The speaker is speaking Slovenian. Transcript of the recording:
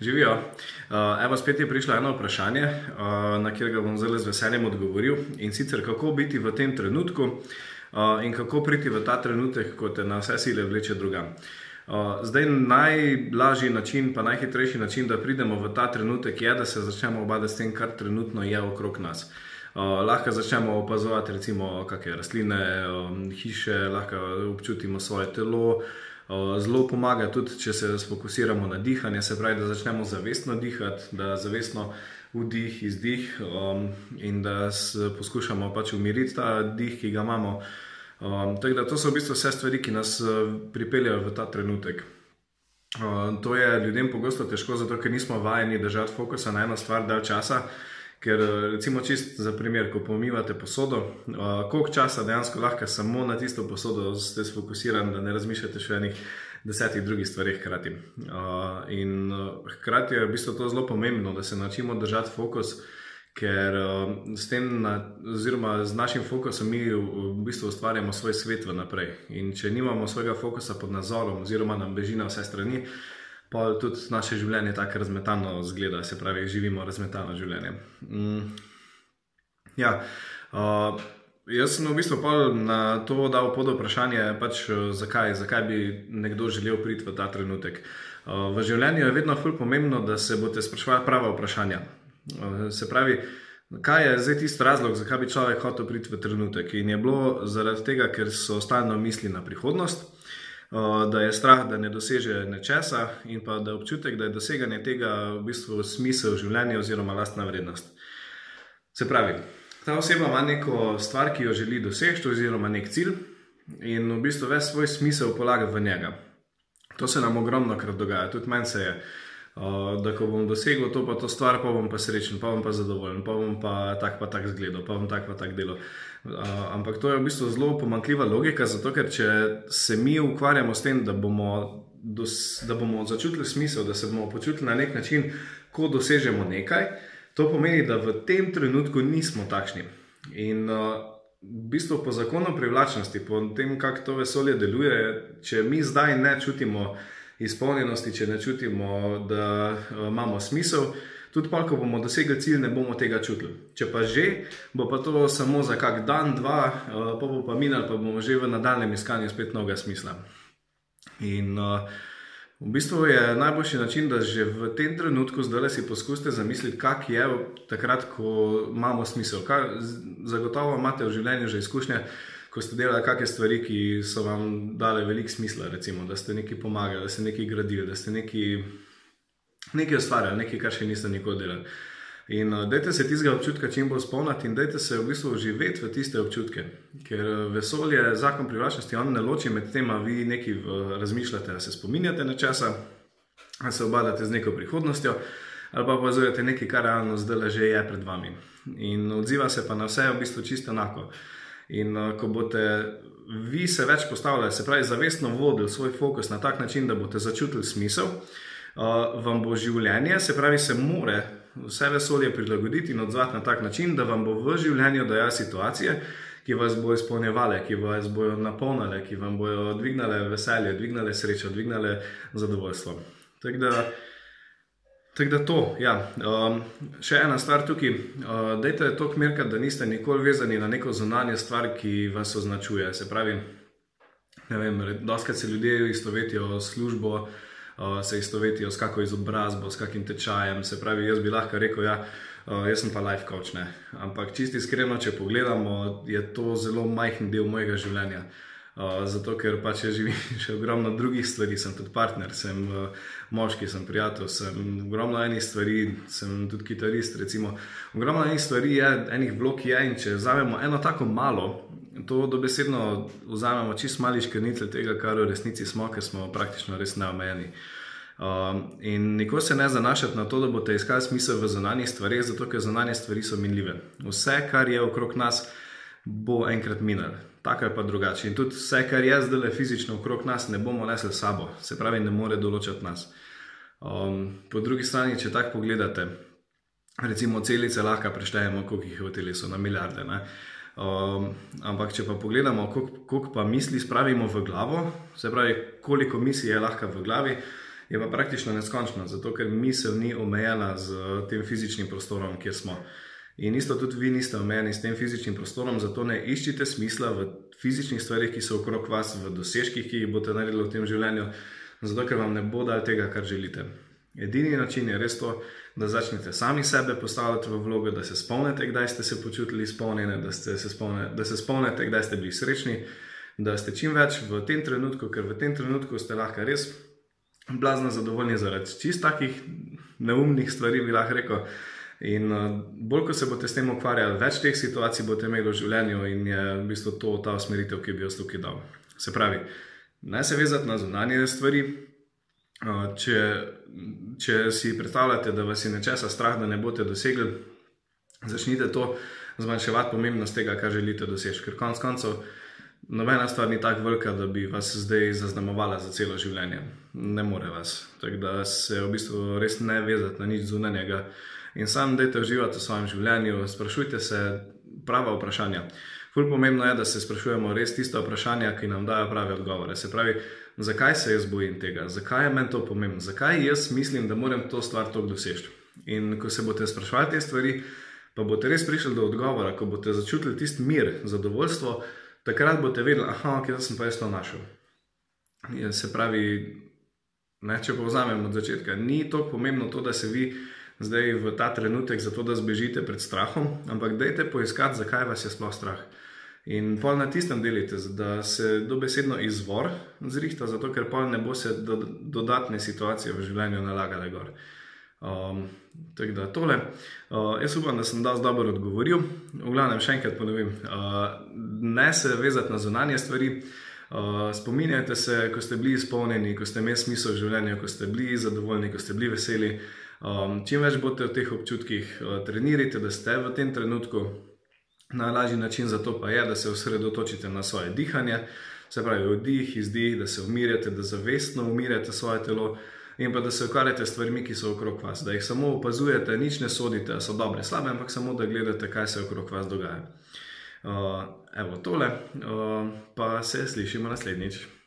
Živijo. Uh, evo, spet je prišlo eno vprašanje, uh, na katerega bom zelo z veseljem odgovoril. In sicer, kako biti v tem trenutku uh, in kako priti v ta trenutek, ko te na vse sile vleče drugam. Uh, zdaj, najlažji način, pa najhitrejši način, da pridemo v ta trenutek, je, da se začnemo obadati s tem, kar trenutno je okrog nas. Uh, lahko začnemo opazovati, recimo, kakšne rastline, um, hiše, lahko občutimo svoje telo. Uh, Zelo pomaga tudi, če se fokusiramo na dihanje, se pravi, da začnemo zavestno dihati, da zavestno vdih, izdih um, in da poskušamo pač umiriti ta dih, ki ga imamo. Um, tako da to so v bistvu vse stvari, ki nas pripeljajo v ta trenutek. Um, to je ljudem pogosto težko, zato ker nismo vajeni držati fokusa na eno stvar dalj časa. Ker, recimo, čist za primer, ko pomivate posodo, uh, koliko časa dejansko lahko samo na tisto posodo ste sfokusirani, da ne razmišljate še o enih desetih drugih stvarih hkrati. Uh, in uh, hkrati je v bistvu to zelo pomembno, da se naučimo držati fokus, ker s tem, na, oziroma z našim fokusom, mi v bistvu ustvarjamo svoj svet vnaprej. In če nimamo svojega fokusa pod nadzorom, oziroma nam beži na vse strani pa tudi naše življenje tako razmetano zgleda, se pravi, živimo razmetano življenje. Mm. Ja, uh, jaz sem v bistvu na to dal pod vprašanje, pač, zakaj, zakaj bi nekdo želel priti v ta trenutek. Uh, v življenju je vedno fulj pomembno, da se boste sprašvali prava vprašanja. Uh, se pravi, kaj je zdaj tisti razlog, zakaj bi človek hotel priti v trenutek. In je bilo zaradi tega, ker so stalno misli na prihodnost da je strah, da ne doseže nečesa, in pa da je občutek, da je doseganje tega v bistvu smisel življenja oziroma lastna vrednost. Se pravi, ta oseba ima neko stvar, ki jo želi doseči, oziroma nek cilj, in v bistvu ves svoj smisel polaga v njega. To se nam ogromno krat dogaja, tudi meni se je. Uh, da, ko bom dosegel to, pa to stvar, pa bom pa srečen, pa bom pa zadovoljen, pa bom pa tak, pa tak zgledal, pa bom tak, pa tak delal. Uh, ampak to je v bistvu zelo pomankljiva logika, zato ker če se mi ukvarjamo s tem, da bomo, dos, da bomo začutili smisel, da se bomo počutili na nek način, ko dosežemo nekaj, to pomeni, da v tem trenutku nismo takšni. In uh, v bistvu po zakonu privlačnosti, po tem, kako to vesolje deluje, če mi zdaj ne čutimo izpolnjenosti, če ne čutimo, da uh, imamo smisel. Tudi pa, ko bomo dosegli cilj, ne bomo tega čutili. Če pa že, bo pa to samo za kak dan, dva, uh, pa bo pa minil, pa bomo že v nadaljem iskanju spet novega smisla. In uh, v bistvu je najboljši način, da že v tem trenutku zdaj si poskusite zamisliti, kak je takrat, ko imamo smisel. Kaj, zagotovo imate v življenju že izkušnje ko ste delali kakšne stvari, ki so vam dale veliko smisla, recimo, da ste nekaj pomagali, da ste nekaj gradili, da ste nekaj, nekaj ustvarjali, nekaj, kar še niste nikoli delali. In uh, dajte se tistega občutka čim bolj spomniti in dajte se v bistvu živeti v tiste občutke. Ker uh, vesolje, zakon privlačnosti, on ne loči med tem, vi nekaj uh, razmišljate, da se spominjate nečesa, da se obadate z neko prihodnostjo, ali pa opazujete nekaj, kar realno zdaj je pred vami. In odziva se pa na vse v bistvu čisto enako. In uh, ko boste vi se več postavljali, se pravi, zavestno vodili svoj fokus na tak način, da boste začutili smisel, uh, vam bo življenje, se pravi, se more vse vesolje prilagoditi in odzvati na tak način, da vam bo v življenju dajal situacije, ki vas bodo izpolnjevale, ki vas bodo napolnile, ki vam bodo dvignile veselje, dvignile srečo, dvignile zadovoljstvo. Tako da. Tako da to, ja. Um, še ena stvar tukaj. Uh, dajte to kmerka, da niste nikoli vezani na neko zunanje stvar, ki vas označuje. Se pravi, ne vem, doskrat se ljudje istovetijo s službo, uh, se istovetijo s kakšno izobrazbo, s kakim tečajem. Se pravi, jaz bi lahko rekel, ja, uh, jaz sem pa life coach. Ne. Ampak čisti iskreno, če pogledamo, je to zelo majhen del mojega življenja. Uh, zato ker pač živim še ogromno drugih stvari, sem tudi partner, sem uh, moški, sem prijatelj, sem ogromno enih stvari, sem tudi kitarist. Recimo. Ogromno enih stvari je, enih blok je in če vzamemo eno tako malo, to dobesedno vzamemo čist mali škrnice tega, kar v resnici smo, ker smo praktično res neomejeni. Um, in nikoli se ne zanašati na to, da boste iskali smisel v zunanjih stvareh, zato ker zunanje stvari so minljive. Vse, kar je okrog nas, bo enkrat minilo tako je pa drugače. In tudi vse, kar je zdaj fizično okrog nas, ne bomo nesli sabo, se pravi, ne more določati nas. Um, po drugi strani, če tako pogledate, recimo celice lahko preštejemo, koliko jih je v telesu, na milijarde. Um, ampak, če pa pogledamo, koliko, koliko pa misli spravimo v glavo, se pravi, koliko misli je lahko v glavi, je pa praktično neskončna, zato ker misel ni omejena z tem fizičnim prostorom, kjer smo. In isto tudi vi niste omejeni s tem fizičnim prostorom, zato ne iščite smisla v fizičnih stvarih, ki so okrog vas, v dosežkih, ki jih boste naredili v tem življenju, zato ker vam ne bo dal tega, kar želite. Edini način je res to, da začnete sami sebe postavljati v vlogo, da se spomnite, kdaj ste se počutili izpolnjene, da, se spomne, da se spomnite, kdaj ste bili srečni, da ste čim več v tem trenutku, ker v tem trenutku ste lahko res blazno zadovoljni zaradi čist takih neumnih stvari, bi lahko rekel. In uh, bolj, ko se boste s tem ukvarjali, več teh situacij boste imeli v življenju, in je v bistvu to ta usmeritev, ki bi jo tukaj dal. Se pravi, naj se vezati na zunanje stvari, Če, če si predstavljate, da vas je nečesa strah, da ne boste dosegli, začnite to zmanjševati pomembnost tega, kar želite doseči. Ker konec koncev, nobena stvar ni tako velika, da bi vas zdaj zaznamovala za celo življenje. Ne more vas. Tako da se v bistvu res ne vezati na nič zunanjega in sam dejte uživati v svojem življenju, sprašujte se prava vprašanja. Ful pomembno je, da se sprašujemo res tiste vprašanja, ki nam dajo prave odgovore. Se pravi, zakaj se jaz bojim tega, zakaj je meni to pomembno, zakaj jaz mislim, da moram to stvar tako doseči. In ko se boste sprašvali te stvari, pa boste res prišli do odgovora, ko boste začutili tisti mir, zadovoljstvo, takrat boste vedeli, ah, kje sem pa jaz to našel. In se pravi, ne, če povzamem od začetka, ni tako pomembno to, da se vi zdaj v ta trenutek zato, da zbežite pred strahom, ampak dajte poiskati, zakaj vas je sploh strah. In pol na tistem delite, da se dobesedno izvor zrihta, zato ker pol ne bo se do, dodatne situacije v življenju nalagale gor. Um, tako da tole. Uh, jaz upam, da sem dosti dobro odgovoril. V glavnem, še enkrat ponovim, uh, ne se vezati na zunanje stvari. Uh, spominjajte se, ko ste bili izpolnjeni, ko ste imeli smisel v življenju, ko ste bili zadovoljni, ko ste bili veseli. Um, čim več boste v teh občutkih, uh, trenirajte, da ste v tem trenutku, Najlažji način za to pa je, da se osredotočite na svoje dihanje, se pravi vdih, izdih, da se umirjate, da zavestno umirjate svoje telo in pa da se ukvarjate s stvarmi, ki so okrog vas, da jih samo opazujete, nič ne sodite, so dobre, slabe, ampak samo da gledate, kaj se okrog vas dogaja. Uh, evo tole, uh, pa se slišimo naslednjič.